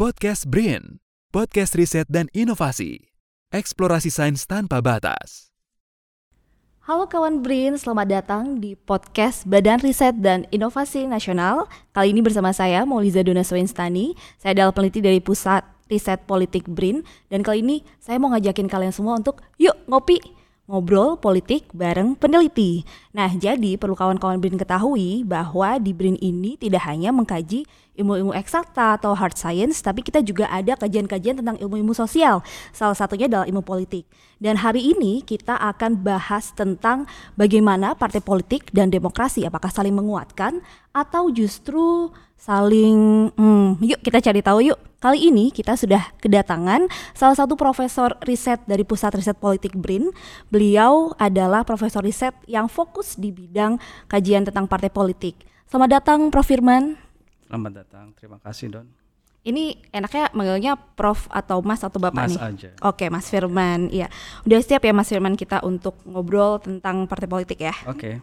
Podcast Brain, podcast riset dan inovasi. Eksplorasi sains tanpa batas. Halo kawan Brin, selamat datang di podcast Badan Riset dan Inovasi Nasional. Kali ini bersama saya Mauliza Dona Swinstani. Saya adalah peneliti dari Pusat Riset Politik Brin dan kali ini saya mau ngajakin kalian semua untuk yuk ngopi ngobrol politik bareng peneliti. Nah, jadi perlu kawan-kawan BRIN ketahui bahwa di BRIN ini tidak hanya mengkaji ilmu-ilmu eksakta atau hard science, tapi kita juga ada kajian-kajian tentang ilmu-ilmu sosial. Salah satunya adalah ilmu politik. Dan hari ini kita akan bahas tentang bagaimana partai politik dan demokrasi apakah saling menguatkan atau justru saling hmm, yuk kita cari tahu yuk. Kali ini kita sudah kedatangan salah satu profesor riset dari Pusat Riset Politik BRIN. Beliau adalah profesor riset yang fokus di bidang kajian tentang partai politik. Selamat datang Prof Firman. Selamat datang, terima kasih Don. Ini enaknya manggilnya Prof atau Mas atau Bapak Mas nih? aja. Oke, Mas Firman. Iya. Udah siap ya Mas Firman kita untuk ngobrol tentang partai politik ya? Oke,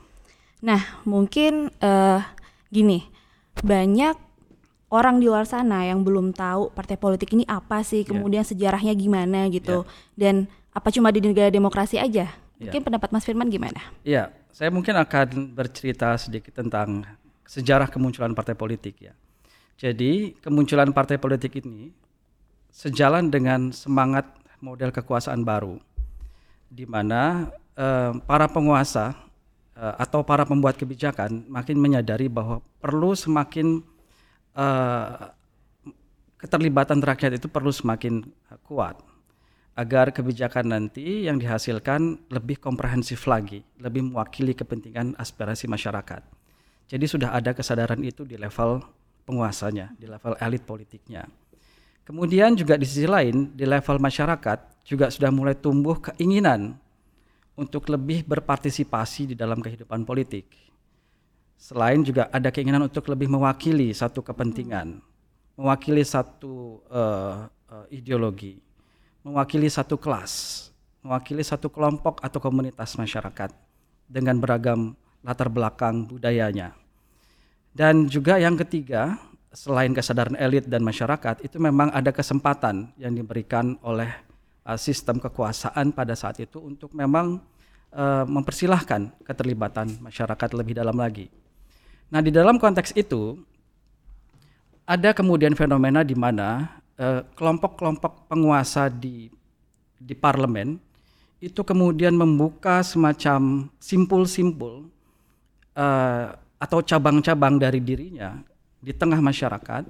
Nah, mungkin eh gini, banyak orang di luar sana yang belum tahu partai politik ini apa sih, Iya. kemudian sejarahnya gimana gitu. Dan apa cuma di negara demokrasi aja? Iya. Mungkin pendapat Mas Firman gimana? Iya, saya mungkin akan bercerita sedikit tentang sejarah kemunculan partai politik ya. Jadi kemunculan partai politik ini sejalan dengan semangat model kekuasaan baru, di mana eh, para penguasa eh, atau para pembuat kebijakan makin menyadari bahwa perlu semakin eh, keterlibatan rakyat itu perlu semakin kuat agar kebijakan nanti yang dihasilkan lebih komprehensif lagi, lebih mewakili kepentingan aspirasi masyarakat. Jadi sudah ada kesadaran itu di level penguasanya, di level elit politiknya. Kemudian juga di sisi lain, di level masyarakat juga sudah mulai tumbuh keinginan untuk lebih berpartisipasi di dalam kehidupan politik. Selain juga ada keinginan untuk lebih mewakili satu kepentingan, mewakili satu eh, eh, ideologi, mewakili satu kelas, mewakili satu kelompok atau komunitas masyarakat dengan beragam latar belakang budayanya. Dan juga yang ketiga, selain kesadaran elit dan masyarakat, itu memang ada kesempatan yang diberikan oleh uh, sistem kekuasaan pada saat itu untuk memang uh, mempersilahkan keterlibatan masyarakat lebih dalam lagi. Nah, di dalam konteks itu ada kemudian fenomena di mana eh, kelompok-kelompok penguasa di di parlemen itu kemudian membuka semacam simpul-simpul eh, atau cabang-cabang dari dirinya di tengah masyarakat.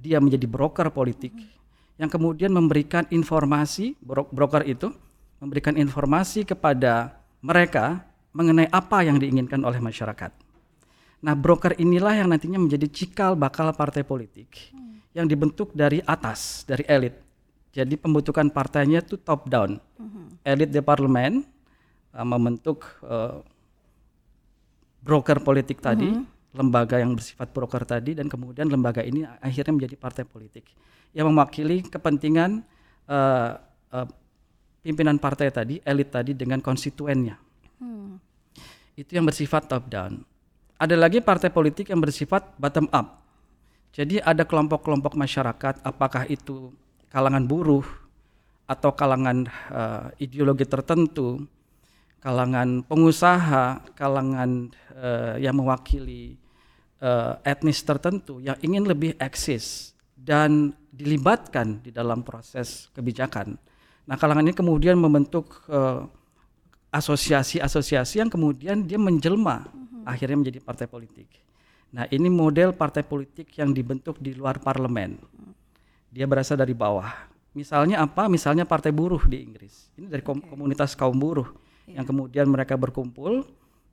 Dia menjadi broker politik yang kemudian memberikan informasi bro- broker itu memberikan informasi kepada mereka mengenai apa yang diinginkan oleh masyarakat. Nah, broker inilah yang nantinya menjadi cikal bakal partai politik yang dibentuk dari atas, dari elit. Jadi pembentukan partainya itu top down. Elit di parlemen uh, membentuk uh, broker politik tadi, lembaga yang bersifat broker tadi, dan kemudian lembaga ini akhirnya menjadi partai politik yang mewakili kepentingan uh, uh, pimpinan partai tadi, elit tadi dengan konstituennya. Itu yang bersifat top down. Ada lagi partai politik yang bersifat bottom up. Jadi ada kelompok-kelompok masyarakat, apakah itu kalangan buruh atau kalangan eh, ideologi tertentu, kalangan pengusaha, kalangan eh, yang mewakili eh, etnis tertentu yang ingin lebih eksis dan dilibatkan di dalam proses kebijakan. Nah, kalangan ini kemudian membentuk eh, asosiasi-asosiasi yang kemudian dia menjelma akhirnya menjadi partai politik. Nah, ini model partai politik yang dibentuk di luar parlemen. Dia berasal dari bawah. Misalnya apa? Misalnya partai buruh di Inggris. Ini dari kom- komunitas kaum buruh yang kemudian mereka berkumpul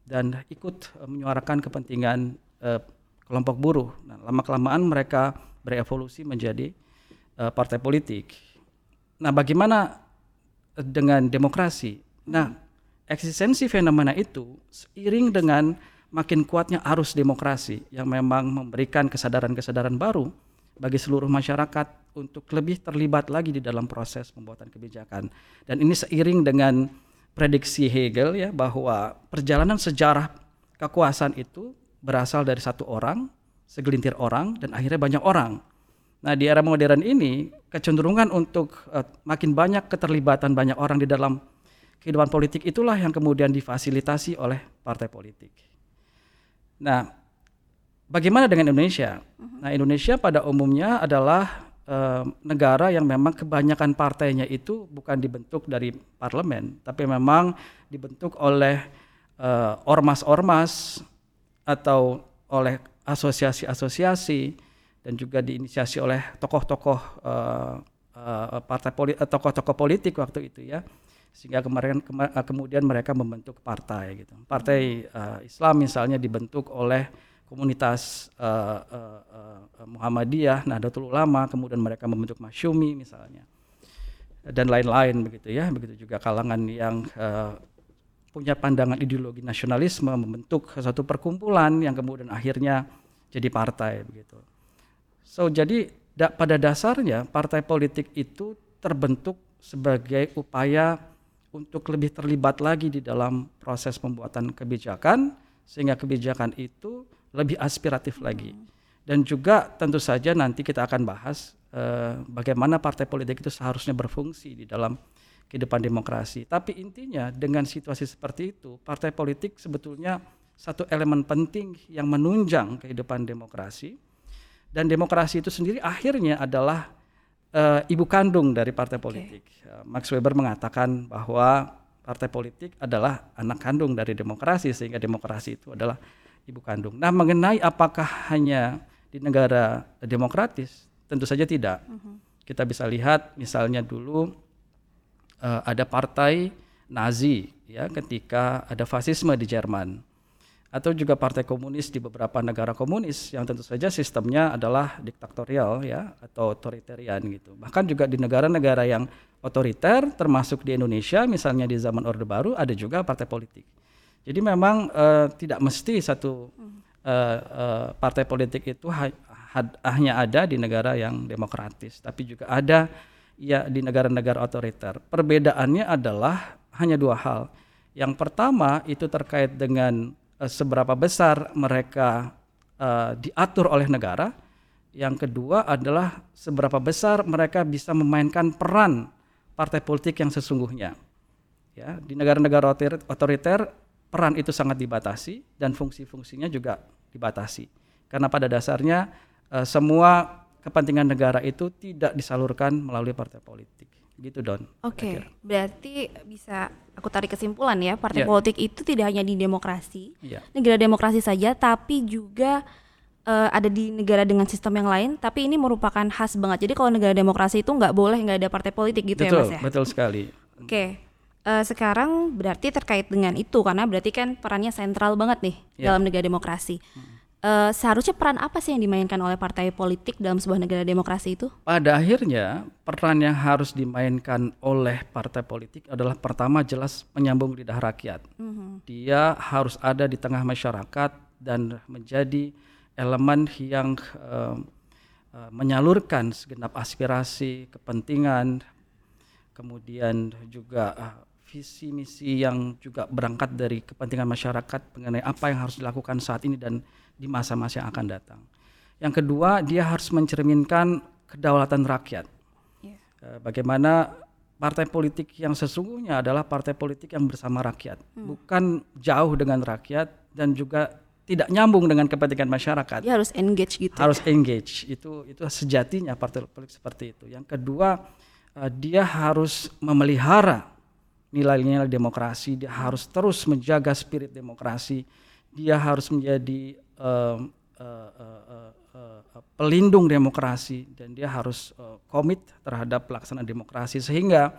dan ikut eh, menyuarakan kepentingan eh, kelompok buruh. Nah, lama kelamaan mereka berevolusi menjadi eh, partai politik. Nah, bagaimana dengan demokrasi? Nah, eksistensi fenomena itu seiring dengan makin kuatnya arus demokrasi yang memang memberikan kesadaran-kesadaran baru bagi seluruh masyarakat untuk lebih terlibat lagi di dalam proses pembuatan kebijakan. Dan ini seiring dengan prediksi Hegel ya bahwa perjalanan sejarah kekuasaan itu berasal dari satu orang, segelintir orang dan akhirnya banyak orang Nah, di era modern ini kecenderungan untuk uh, makin banyak keterlibatan banyak orang di dalam kehidupan politik itulah yang kemudian difasilitasi oleh partai politik. Nah, bagaimana dengan Indonesia? Nah, Indonesia pada umumnya adalah uh, negara yang memang kebanyakan partainya itu bukan dibentuk dari parlemen, tapi memang dibentuk oleh ormas-ormas uh, atau oleh asosiasi-asosiasi dan juga diinisiasi oleh tokoh-tokoh uh, partai politik, tokoh-tokoh politik waktu itu ya sehingga kemarin kema kemudian mereka membentuk partai gitu. Partai uh, Islam misalnya dibentuk oleh komunitas uh, uh, uh, Muhammadiyah, Nahdlatul Ulama, kemudian mereka membentuk Masyumi misalnya dan lain-lain begitu ya. Begitu juga kalangan yang uh, punya pandangan ideologi nasionalisme membentuk satu perkumpulan yang kemudian akhirnya jadi partai begitu. So jadi da, pada dasarnya partai politik itu terbentuk sebagai upaya untuk lebih terlibat lagi di dalam proses pembuatan kebijakan sehingga kebijakan itu lebih aspiratif lagi. Dan juga tentu saja nanti kita akan bahas eh, bagaimana partai politik itu seharusnya berfungsi di dalam kehidupan demokrasi. Tapi intinya dengan situasi seperti itu, partai politik sebetulnya satu elemen penting yang menunjang kehidupan demokrasi dan demokrasi itu sendiri akhirnya adalah uh, ibu kandung dari partai politik. Okay. Uh, Max Weber mengatakan bahwa partai politik adalah anak kandung dari demokrasi sehingga demokrasi itu adalah ibu kandung. Nah, mengenai apakah hanya di negara demokratis, tentu saja tidak. -huh. Kita bisa lihat misalnya dulu uh, ada partai Nazi ya ketika ada fasisme di Jerman atau juga partai komunis di beberapa negara komunis yang tentu saja sistemnya adalah diktatorial ya atau otoritarian gitu. Bahkan juga di negara-negara yang otoriter termasuk di Indonesia misalnya di zaman Orde Baru ada juga partai politik. Jadi memang uh, tidak mesti satu uh, uh, partai politik itu ha hanya ada di negara yang demokratis, tapi juga ada ya di negara-negara otoriter. Perbedaannya adalah hanya dua hal. Yang pertama itu terkait dengan uh, seberapa besar mereka uh, diatur oleh negara. Yang kedua adalah seberapa besar mereka bisa memainkan peran partai politik yang sesungguhnya. Ya, di negara-negara otoriter peran itu sangat dibatasi dan fungsi-fungsinya juga dibatasi. Karena pada dasarnya uh, semua kepentingan negara itu tidak disalurkan melalui partai politik gitu Don. Oke, okay. berarti bisa aku tarik kesimpulan ya, partai yeah. politik itu tidak hanya di demokrasi, yeah. negara demokrasi saja, tapi juga uh, ada di negara dengan sistem yang lain, tapi ini merupakan khas banget. Jadi kalau negara demokrasi itu nggak boleh nggak ada partai politik gitu betul, ya Mas ya? Betul sekali. Oke, okay. Uh, sekarang berarti terkait dengan itu karena berarti kan perannya sentral banget nih yeah. dalam negara demokrasi. Hmm uh, seharusnya peran apa sih yang dimainkan oleh partai politik dalam sebuah negara demokrasi itu? Pada akhirnya peran yang harus dimainkan oleh partai politik adalah pertama jelas menyambung lidah rakyat. Mm-hmm. Dia harus ada di tengah masyarakat dan menjadi elemen yang uh, uh, menyalurkan segenap aspirasi, kepentingan, kemudian juga uh, visi misi yang juga berangkat dari kepentingan masyarakat mengenai apa yang harus dilakukan saat ini dan di masa-masa yang akan datang. Yang kedua, dia harus mencerminkan kedaulatan rakyat. Yeah. Iya. Bagaimana partai politik yang sesungguhnya adalah partai politik yang bersama rakyat, hmm. bukan jauh dengan rakyat dan juga tidak nyambung dengan kepentingan masyarakat. Dia harus engage gitu. Harus engage. Itu itu sejatinya partai politik seperti itu. Yang kedua, uh, dia harus memelihara nilai-nilai demokrasi, dia harus terus menjaga spirit demokrasi. Dia harus menjadi uh, uh, uh, uh, pelindung demokrasi dan dia harus uh, komit terhadap pelaksanaan demokrasi sehingga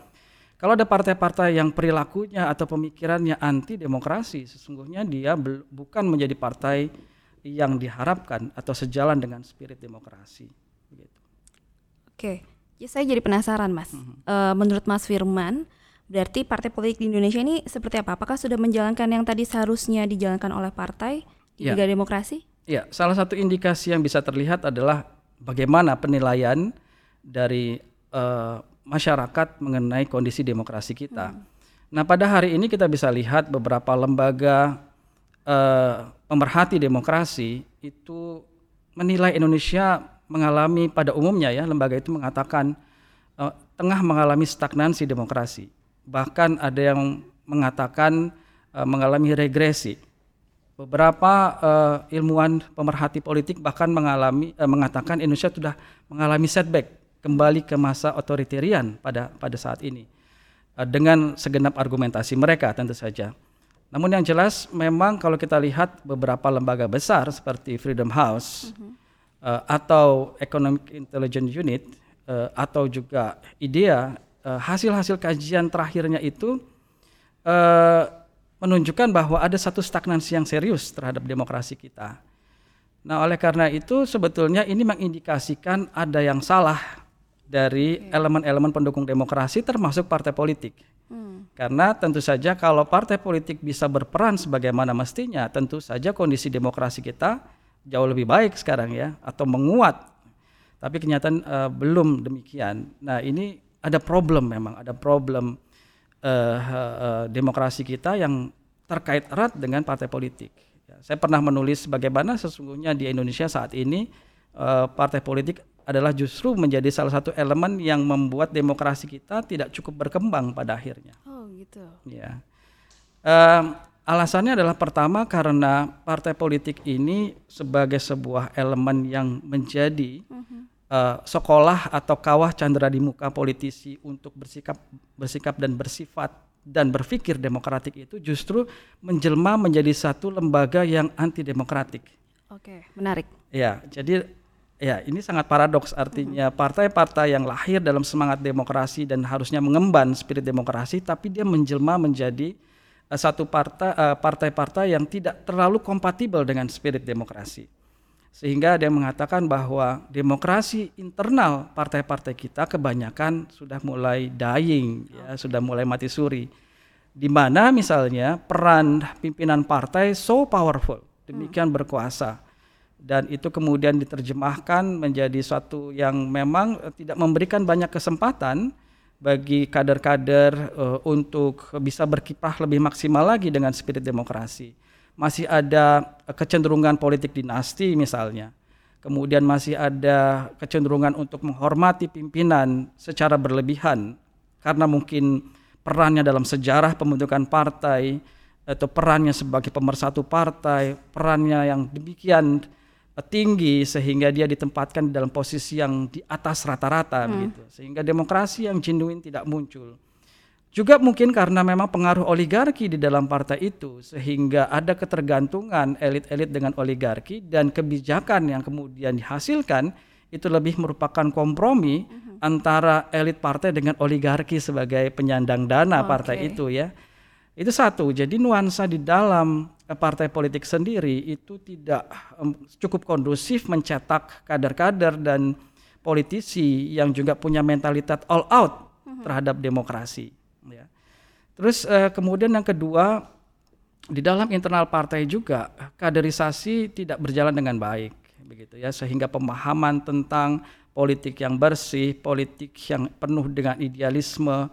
kalau ada partai-partai yang perilakunya atau pemikirannya anti demokrasi sesungguhnya dia bukan menjadi partai yang diharapkan atau sejalan dengan spirit demokrasi begitu. Oke, ya saya jadi penasaran Mas. Mm -hmm. uh, menurut Mas Firman Berarti partai politik di Indonesia ini seperti apa? Apakah sudah menjalankan yang tadi seharusnya dijalankan oleh partai di ya. negara demokrasi? Ya, salah satu indikasi yang bisa terlihat adalah bagaimana penilaian dari uh, masyarakat mengenai kondisi demokrasi kita. Hmm. Nah, pada hari ini kita bisa lihat beberapa lembaga uh, pemerhati demokrasi itu menilai Indonesia mengalami pada umumnya ya lembaga itu mengatakan uh, tengah mengalami stagnansi demokrasi. Bahkan ada yang mengatakan uh, mengalami regresi. Beberapa uh, ilmuwan pemerhati politik bahkan mengalami uh, mengatakan Indonesia sudah mengalami setback kembali ke masa otoritarian pada pada saat ini uh, dengan segenap argumentasi mereka tentu saja. Namun yang jelas memang kalau kita lihat beberapa lembaga besar seperti Freedom House mm-hmm. uh, atau Economic Intelligence Unit uh, atau juga IDEA hasil-hasil kajian terakhirnya itu uh, menunjukkan bahwa ada satu stagnansi yang serius terhadap demokrasi kita. Nah, oleh karena itu sebetulnya ini mengindikasikan ada yang salah dari elemen-elemen pendukung demokrasi termasuk partai politik. Hmm. Karena tentu saja kalau partai politik bisa berperan sebagaimana mestinya, tentu saja kondisi demokrasi kita jauh lebih baik sekarang ya atau menguat. Tapi kenyataan uh, belum demikian. Nah, ini ada problem memang, ada problem uh, uh, demokrasi kita yang terkait erat dengan partai politik. Ya, saya pernah menulis bagaimana sesungguhnya di Indonesia saat ini uh, partai politik adalah justru menjadi salah satu elemen yang membuat demokrasi kita tidak cukup berkembang pada akhirnya. Oh gitu. Ya. Uh, alasannya adalah pertama karena partai politik ini sebagai sebuah elemen yang menjadi uh-huh. Uh, sekolah atau kawah candera di muka politisi untuk bersikap bersikap dan bersifat dan berpikir demokratik itu justru menjelma menjadi satu lembaga yang anti demokratik. Oke, menarik. Ya, jadi Ya, ini sangat paradoks artinya partai-partai yang lahir dalam semangat demokrasi dan harusnya mengemban spirit demokrasi tapi dia menjelma menjadi uh, satu partai uh, partai-partai yang tidak terlalu kompatibel dengan spirit demokrasi. Sehingga yang mengatakan bahwa demokrasi internal partai-partai kita kebanyakan sudah mulai dying ya, sudah mulai mati suri. Di mana misalnya peran pimpinan partai so powerful, demikian berkuasa dan itu kemudian diterjemahkan menjadi suatu yang memang eh, tidak memberikan banyak kesempatan bagi kader-kader uh, untuk bisa berkiprah lebih maksimal lagi dengan spirit demokrasi. Masih ada kecenderungan politik dinasti misalnya. Kemudian masih ada kecenderungan untuk menghormati pimpinan secara berlebihan karena mungkin perannya dalam sejarah pembentukan partai atau perannya sebagai pemersatu partai, perannya yang demikian tinggi sehingga dia ditempatkan dalam posisi yang di atas rata-rata hmm. begitu sehingga demokrasi yang genuine tidak muncul juga mungkin karena memang pengaruh oligarki di dalam partai itu sehingga ada ketergantungan elit-elit dengan oligarki dan kebijakan yang kemudian dihasilkan itu lebih merupakan kompromi hmm. antara elit partai dengan oligarki sebagai penyandang dana okay. partai itu ya itu satu jadi nuansa di dalam partai politik sendiri itu tidak cukup kondusif mencetak kader-kader dan politisi yang juga punya mentalitas all out mhm. terhadap demokrasi. Ya. Terus uh, kemudian yang kedua di dalam internal partai juga kaderisasi tidak berjalan dengan baik, begitu ya sehingga pemahaman tentang politik yang bersih, politik yang penuh dengan idealisme,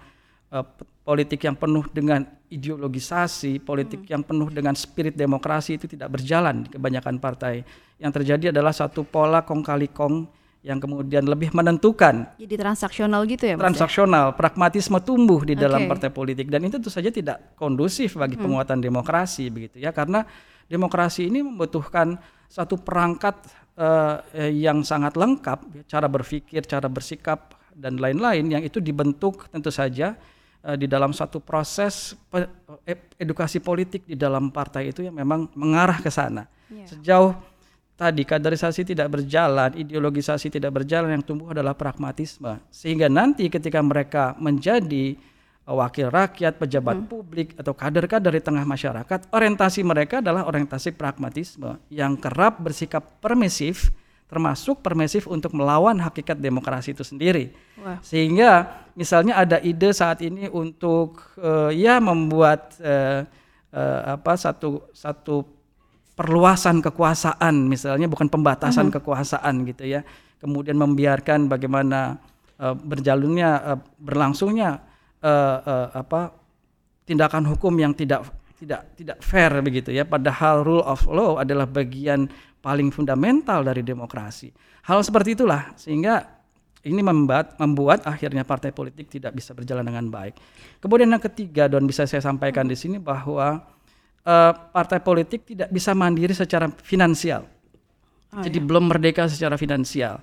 uh, politik yang penuh dengan ideologisasi, politik hmm. yang penuh dengan spirit demokrasi itu tidak berjalan di kebanyakan partai. Yang terjadi adalah satu pola kong kali kong yang kemudian lebih menentukan. Jadi transaksional gitu ya, Mas? Ya? Transaksional, pragmatisme tumbuh di okay. dalam partai politik dan itu tentu saja tidak kondusif bagi hmm. penguatan demokrasi begitu ya karena demokrasi ini membutuhkan satu perangkat uh, yang sangat lengkap, cara berpikir, cara bersikap dan lain-lain yang itu dibentuk tentu saja uh, di dalam satu proses edukasi politik di dalam partai itu yang memang mengarah ke sana. Yeah. Sejauh tadi kaderisasi tidak berjalan, ideologisasi tidak berjalan, yang tumbuh adalah pragmatisme. Sehingga nanti ketika mereka menjadi wakil rakyat, pejabat hmm. publik atau kader-kader di tengah masyarakat, orientasi mereka adalah orientasi pragmatisme yang kerap bersikap permisif termasuk permisif untuk melawan hakikat demokrasi itu sendiri. Wah. Sehingga misalnya ada ide saat ini untuk uh, ya membuat uh, uh, apa satu satu perluasan kekuasaan misalnya bukan pembatasan -huh. kekuasaan gitu ya. Kemudian membiarkan bagaimana uh, berjalannya uh, berlangsungnya uh, uh, apa tindakan hukum yang tidak tidak tidak fair begitu ya. Padahal rule of law adalah bagian paling fundamental dari demokrasi. Hal seperti itulah sehingga ini membuat membuat akhirnya partai politik tidak bisa berjalan dengan baik. Kemudian yang ketiga dan bisa saya sampaikan di sini bahwa uh, partai politik tidak bisa mandiri secara finansial. Oh, Jadi iya. belum merdeka secara finansial.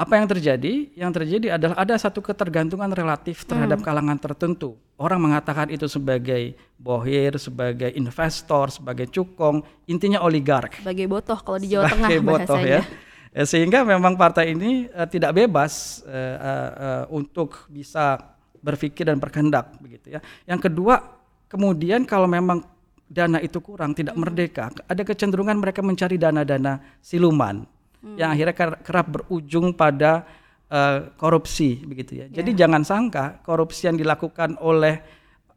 Apa yang terjadi? Yang terjadi adalah ada satu ketergantungan relatif terhadap hmm. kalangan tertentu. Orang mengatakan itu sebagai bohir, sebagai investor, sebagai cukong, intinya oligark. Sebagai botoh kalau di Jawa sebagai Tengah botoh, ya. ya. Sehingga memang partai ini uh, tidak bebas uh, uh, uh, untuk bisa berpikir dan berkehendak begitu ya. Yang kedua, kemudian kalau memang dana itu kurang, tidak hmm. merdeka, ada kecenderungan mereka mencari dana-dana siluman hmm. yang akhirnya kerap berujung pada uh, korupsi begitu ya. Yeah. Jadi jangan sangka korupsi yang dilakukan oleh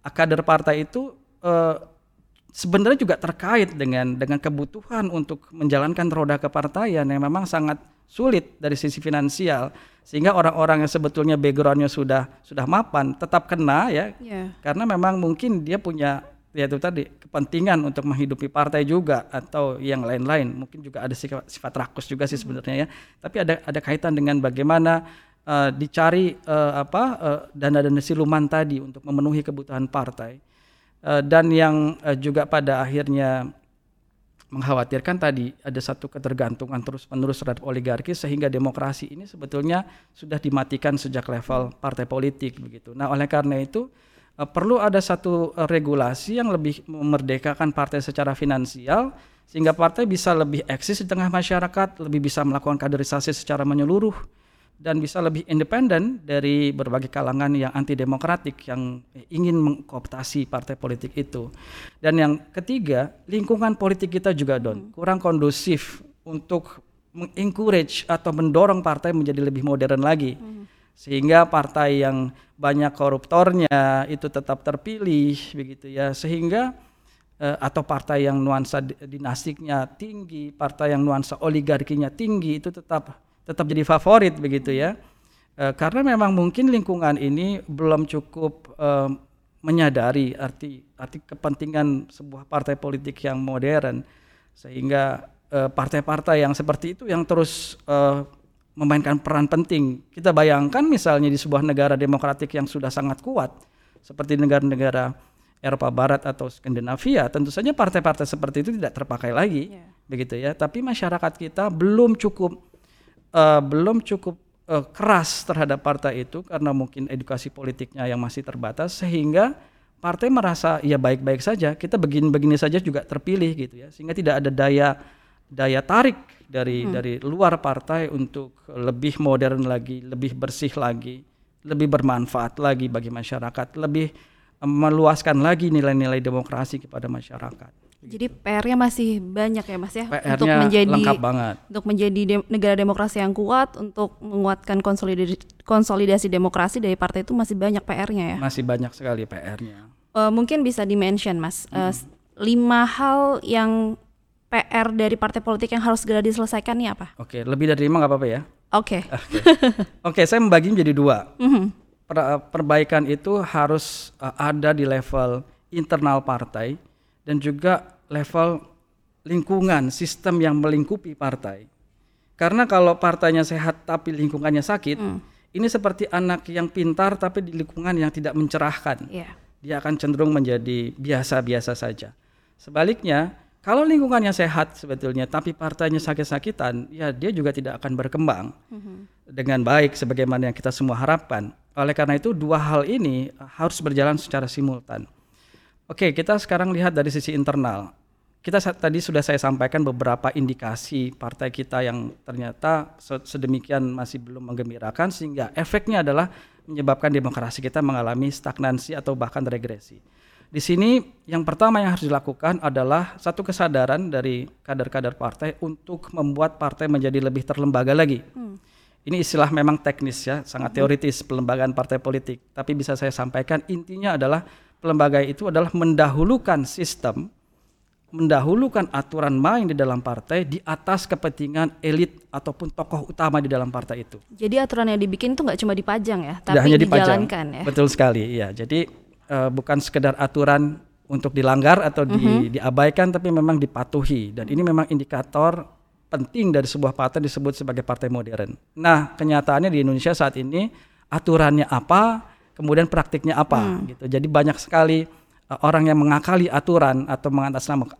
kader partai itu uh, sebenarnya juga terkait dengan dengan kebutuhan untuk menjalankan roda kepartaian yang memang sangat sulit dari sisi finansial sehingga orang-orang yang sebetulnya backgroundnya sudah sudah mapan tetap kena ya yeah. karena memang mungkin dia punya ya itu tadi kepentingan untuk menghidupi partai juga atau yang lain-lain. Mungkin juga ada sifat, sifat rakus juga sih sebenarnya ya. Tapi ada ada kaitan dengan bagaimana uh, dicari uh, apa uh, dana-dana siluman tadi untuk memenuhi kebutuhan partai. Uh, dan yang uh, juga pada akhirnya mengkhawatirkan tadi ada satu ketergantungan terus-menerus terhadap oligarki sehingga demokrasi ini sebetulnya sudah dimatikan sejak level partai politik begitu. Nah, oleh karena itu uh, perlu ada satu uh, regulasi yang lebih memerdekakan partai secara finansial sehingga partai bisa lebih eksis di tengah masyarakat, lebih bisa melakukan kaderisasi secara menyeluruh dan bisa lebih independen dari berbagai kalangan yang anti demokratik yang ingin mengkooptasi partai politik itu. Dan yang ketiga, lingkungan politik kita juga don hmm. kurang kondusif untuk mengencourage atau mendorong partai menjadi lebih modern lagi. Hmm sehingga partai yang banyak koruptornya itu tetap terpilih begitu ya sehingga eh, atau partai yang nuansa dinastiknya tinggi, partai yang nuansa oligarkinya tinggi itu tetap tetap jadi favorit begitu ya. Eh, karena memang mungkin lingkungan ini belum cukup eh, menyadari arti arti kepentingan sebuah partai politik yang modern sehingga eh, partai-partai yang seperti itu yang terus memainkan peran penting. Kita bayangkan misalnya di sebuah negara demokratik yang sudah sangat kuat seperti negara-negara Eropa Barat atau Skandinavia, tentu saja partai-partai seperti itu tidak terpakai lagi, yeah. begitu ya. Tapi masyarakat kita belum cukup uh, belum cukup uh, keras terhadap partai itu karena mungkin edukasi politiknya yang masih terbatas sehingga partai merasa ya baik-baik saja, kita begini-begini saja juga terpilih gitu ya, sehingga tidak ada daya daya tarik dari hmm. dari luar partai untuk lebih modern lagi, lebih bersih lagi, lebih bermanfaat lagi bagi masyarakat, lebih meluaskan lagi nilai-nilai demokrasi kepada masyarakat. Jadi PR-nya masih banyak ya Mas ya untuk menjadi lengkap banget. Untuk menjadi de negara demokrasi yang kuat, untuk menguatkan konsolidasi konsolidasi demokrasi dari partai itu masih banyak PR-nya ya. Masih banyak sekali PR-nya. Uh, mungkin bisa dimention Mas, uh, lima hal yang PR dari partai politik yang harus segera diselesaikan nih apa? Oke, lebih dari lima nggak apa-apa ya? Oke. Okay. Oke, okay. saya membagi menjadi dua. Mm -hmm. per perbaikan itu harus uh, ada di level internal partai dan juga level lingkungan, sistem yang melingkupi partai. Karena kalau partainya sehat tapi lingkungannya sakit, mm. ini seperti anak yang pintar tapi di lingkungan yang tidak mencerahkan. Yeah. Dia akan cenderung menjadi biasa-biasa saja. Sebaliknya, kalau lingkungannya sehat sebetulnya, tapi partainya sakit-sakitan, ya dia juga tidak akan berkembang mm-hmm. dengan baik sebagaimana yang kita semua harapkan. Oleh karena itu dua hal ini harus berjalan secara simultan. Oke, kita sekarang lihat dari sisi internal. Kita tadi sudah saya sampaikan beberapa indikasi partai kita yang ternyata sedemikian masih belum menggembirakan sehingga efeknya adalah menyebabkan demokrasi kita mengalami stagnansi atau bahkan regresi. Di sini yang pertama yang harus dilakukan adalah satu kesadaran dari kader-kader partai untuk membuat partai menjadi lebih terlembaga lagi. Hmm. Ini istilah memang teknis ya, sangat hmm. teoritis pelembagaan partai politik. Tapi bisa saya sampaikan intinya adalah pelembagaan itu adalah mendahulukan sistem, mendahulukan aturan main di dalam partai di atas kepentingan elit ataupun tokoh utama di dalam partai itu. Jadi aturan yang dibikin itu nggak cuma dipajang ya, tapi hanya dijalankan dipajang. ya. Betul sekali, ya. Jadi uh, bukan sekedar aturan untuk dilanggar atau di, diabaikan tapi memang dipatuhi dan ini memang indikator penting dari sebuah partai disebut sebagai partai modern. Nah, kenyataannya di Indonesia saat ini aturannya apa, kemudian praktiknya apa gitu. Jadi banyak sekali uh, orang yang mengakali aturan atau mengatasnamakan,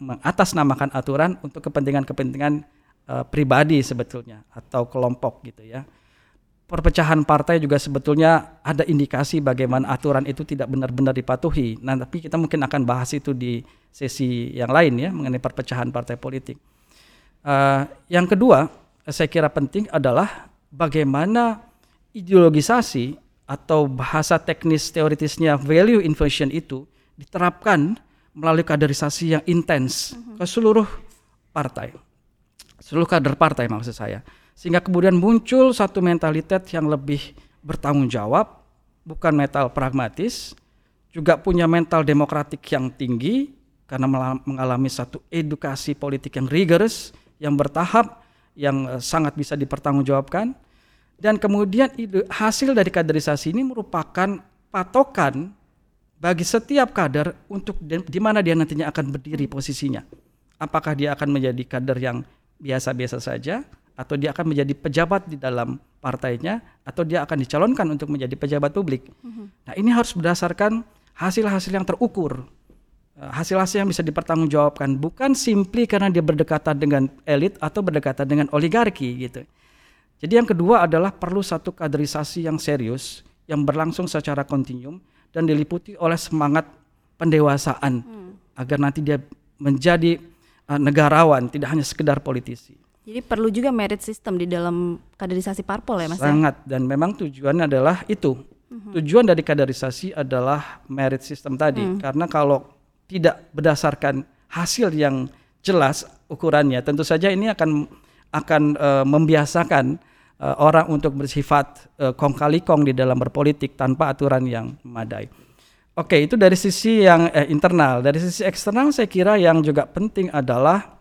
mengatasnamakan aturan untuk kepentingan-kepentingan uh, pribadi sebetulnya atau kelompok gitu ya perpecahan partai juga sebetulnya ada indikasi bagaimana aturan itu tidak benar-benar dipatuhi. Nah, tapi kita mungkin akan bahas itu di sesi yang lain ya mengenai perpecahan partai politik. Uh, yang kedua, saya kira penting adalah bagaimana ideologisasi atau bahasa teknis teoritisnya value inversion itu diterapkan melalui kaderisasi yang intens ke seluruh partai, seluruh kader partai maksud saya sehingga kemudian muncul satu mentalitas yang lebih bertanggung jawab, bukan mental pragmatis, juga punya mental demokratik yang tinggi karena mengalami satu edukasi politik yang rigorous, yang bertahap, yang eh, sangat bisa dipertanggungjawabkan. Dan kemudian hasil dari kaderisasi ini merupakan patokan bagi setiap kader untuk di mana dia nantinya akan berdiri posisinya. Apakah dia akan menjadi kader yang biasa-biasa saja atau dia akan menjadi pejabat di dalam partainya atau dia akan dicalonkan untuk menjadi pejabat publik. Mm-hmm. Nah, ini harus berdasarkan hasil-hasil yang terukur. Eh, hasil-hasil yang bisa dipertanggungjawabkan bukan simply karena dia berdekatan dengan elit atau berdekatan dengan oligarki gitu. Jadi yang kedua adalah perlu satu kaderisasi yang serius yang berlangsung secara kontinum dan diliputi oleh semangat pendewasaan hmm. agar nanti dia menjadi uh, negarawan tidak hanya sekedar politisi. Jadi perlu juga merit system di dalam kaderisasi parpol ya Mas? Ya? Sangat dan memang tujuannya adalah itu. Mm-hmm. Tujuan dari kaderisasi adalah merit system tadi mm. karena kalau tidak berdasarkan hasil yang jelas ukurannya tentu saja ini akan akan uh, membiasakan uh, orang untuk bersifat uh, kong kali kong di dalam berpolitik tanpa aturan yang memadai. Oke, itu dari sisi yang eh, internal. Dari sisi eksternal saya kira yang juga penting adalah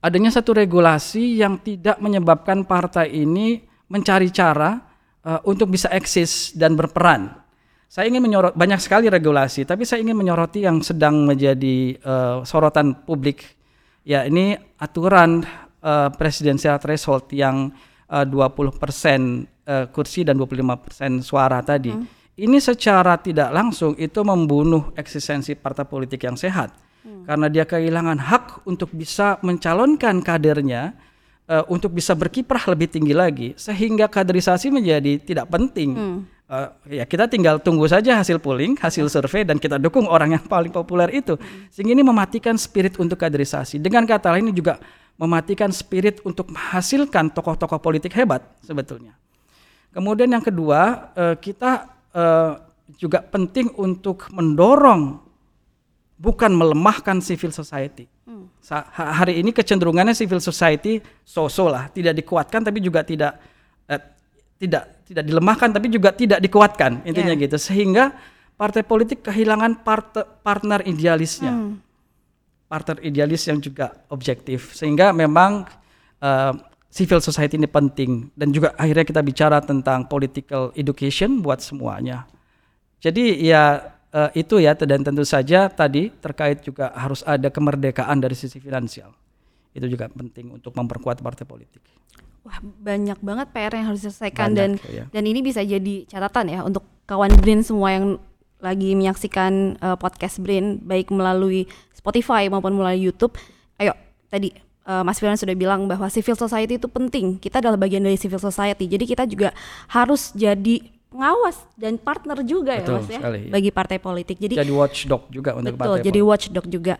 adanya satu regulasi yang tidak menyebabkan partai ini mencari cara uh, untuk bisa eksis dan berperan. Saya ingin menyorot banyak sekali regulasi, tapi saya ingin menyoroti yang sedang menjadi uh, sorotan publik. Ya, ini aturan uh, presidensial threshold yang uh, 20% uh, kursi dan 25% suara tadi. Hmm. Ini secara tidak langsung itu membunuh eksistensi partai politik yang sehat hmm. karena dia kehilangan hak untuk bisa mencalonkan kadernya uh, untuk bisa berkiprah lebih tinggi lagi sehingga kaderisasi menjadi tidak penting. Hmm. Uh, ya kita tinggal tunggu saja hasil polling, hasil hmm. survei dan kita dukung orang yang paling populer itu. Hmm. Sehingga ini mematikan spirit untuk kaderisasi. Dengan kata lain ini juga mematikan spirit untuk menghasilkan tokoh-tokoh politik hebat sebetulnya. Kemudian yang kedua, uh, kita uh, juga penting untuk mendorong bukan melemahkan civil society. Hmm. Hari ini kecenderungannya civil society so-so lah, tidak dikuatkan tapi juga tidak eh, tidak tidak dilemahkan tapi juga tidak dikuatkan intinya yeah. gitu sehingga partai politik kehilangan part partner idealisnya. Hmm. Partner idealis yang juga objektif sehingga memang uh, civil society ini penting dan juga akhirnya kita bicara tentang political education buat semuanya. Jadi ya uh, itu ya dan tentu saja tadi terkait juga harus ada kemerdekaan dari sisi finansial. Itu juga penting untuk memperkuat partai politik. Wah, banyak banget PR yang harus diselesaikan banyak, dan ya. dan ini bisa jadi catatan ya untuk kawan Brain semua yang lagi menyaksikan uh, podcast Brain baik melalui Spotify maupun melalui YouTube. Ayo, tadi uh, Mas Firman sudah bilang bahwa civil society itu penting. Kita adalah bagian dari civil society. Jadi kita juga harus jadi pengawas dan partner juga ya, betul, ya mas ya sekali, ya. bagi partai politik. Jadi jadi watchdog juga untuk betul, partai. jadi watchdog juga.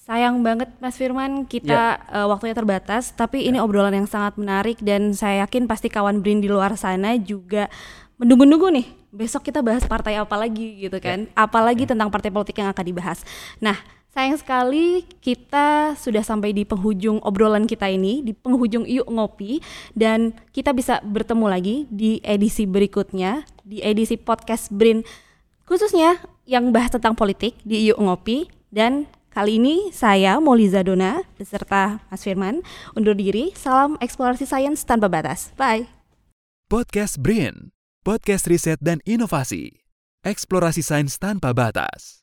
Sayang banget Mas Firman kita yeah. Ya. uh, waktunya terbatas, tapi yeah. ini obrolan yang sangat menarik dan saya yakin pasti kawan Brin di luar sana juga menunggu-nunggu nih besok kita bahas partai apa lagi gitu kan, yeah. apalagi yeah. tentang partai politik yang akan dibahas. Nah Sayang sekali kita sudah sampai di penghujung obrolan kita ini, di penghujung Yuk Ngopi dan kita bisa bertemu lagi di edisi berikutnya, di edisi podcast Brin khususnya yang bahas tentang politik di Yuk Ngopi dan kali ini saya Moliza Dona beserta Mas Firman undur diri. Salam eksplorasi sains tanpa batas. Bye. Podcast Brin, podcast riset dan inovasi. Eksplorasi sains tanpa batas.